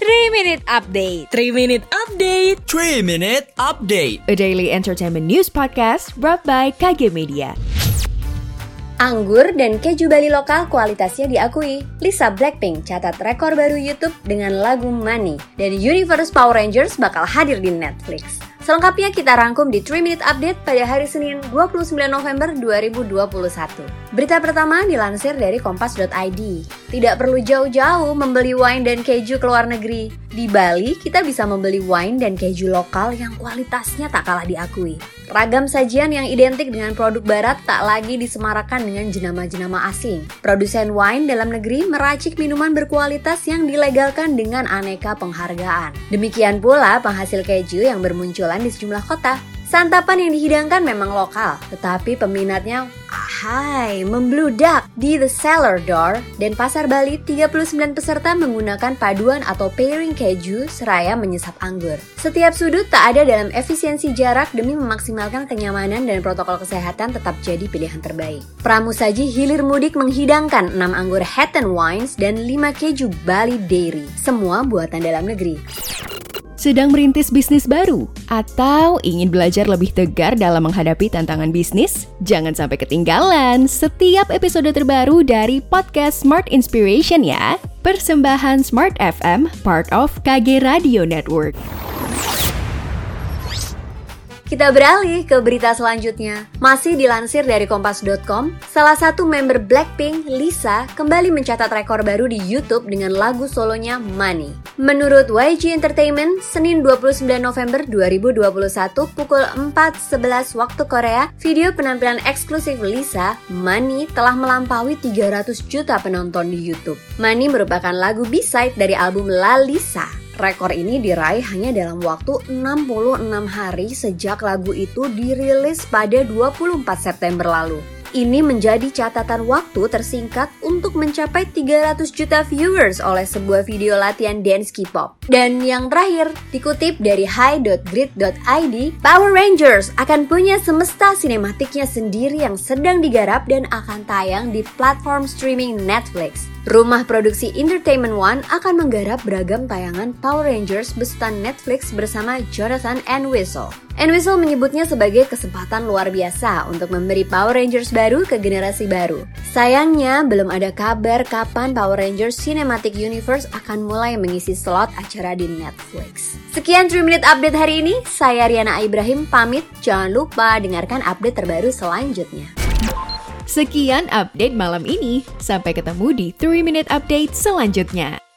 3 Minute Update 3 Minute Update 3 Minute Update A daily entertainment news podcast brought by KG Media Anggur dan keju Bali lokal kualitasnya diakui. Lisa Blackpink catat rekor baru YouTube dengan lagu Money. Dan Universe Power Rangers bakal hadir di Netflix. Selengkapnya kita rangkum di 3 Minute Update pada hari Senin 29 November 2021. Berita pertama dilansir dari kompas.id. Tidak perlu jauh-jauh membeli wine dan keju ke luar negeri. Di Bali, kita bisa membeli wine dan keju lokal yang kualitasnya tak kalah diakui. Ragam sajian yang identik dengan produk barat tak lagi disemarakan dengan jenama-jenama asing. Produsen wine dalam negeri meracik minuman berkualitas yang dilegalkan dengan aneka penghargaan. Demikian pula penghasil keju yang bermunculan di sejumlah kota. Santapan yang dihidangkan memang lokal, tetapi peminatnya ahai membludak di The Cellar Door dan Pasar Bali 39 peserta menggunakan paduan atau pairing keju seraya menyesap anggur. Setiap sudut tak ada dalam efisiensi jarak demi memaksimalkan kenyamanan dan protokol kesehatan tetap jadi pilihan terbaik. Pramusaji hilir mudik menghidangkan 6 anggur Hatton Wines dan 5 keju Bali Dairy, semua buatan dalam negeri. Sedang merintis bisnis baru? Atau ingin belajar lebih tegar dalam menghadapi tantangan bisnis? Jangan sampai ketinggalan setiap episode terbaru dari podcast Smart Inspiration ya. Persembahan Smart FM, part of KG Radio Network. Kita beralih ke berita selanjutnya. Masih dilansir dari kompas.com, salah satu member Blackpink, Lisa, kembali mencatat rekor baru di YouTube dengan lagu solonya Money. Menurut YG Entertainment, Senin 29 November 2021 pukul 4.11 waktu Korea, video penampilan eksklusif Lisa, Money, telah melampaui 300 juta penonton di YouTube. Money merupakan lagu B-side dari album La Lisa. Rekor ini diraih hanya dalam waktu 66 hari sejak lagu itu dirilis pada 24 September lalu. Ini menjadi catatan waktu tersingkat untuk mencapai 300 juta viewers oleh sebuah video latihan dance K-pop. Dan yang terakhir, dikutip dari high.grid.id, Power Rangers akan punya semesta sinematiknya sendiri yang sedang digarap dan akan tayang di platform streaming Netflix. Rumah produksi Entertainment One akan menggarap beragam tayangan Power Rangers besutan Netflix bersama Jonathan and Whistle. And Whistle menyebutnya sebagai kesempatan luar biasa untuk memberi Power Rangers baru ke generasi baru. Sayangnya, belum ada kabar kapan Power Rangers Cinematic Universe akan mulai mengisi slot acara di Netflix. Sekian 3 Minute Update hari ini, saya Riana Ibrahim pamit. Jangan lupa dengarkan update terbaru selanjutnya. Sekian update malam ini. Sampai ketemu di 3 Minute Update selanjutnya.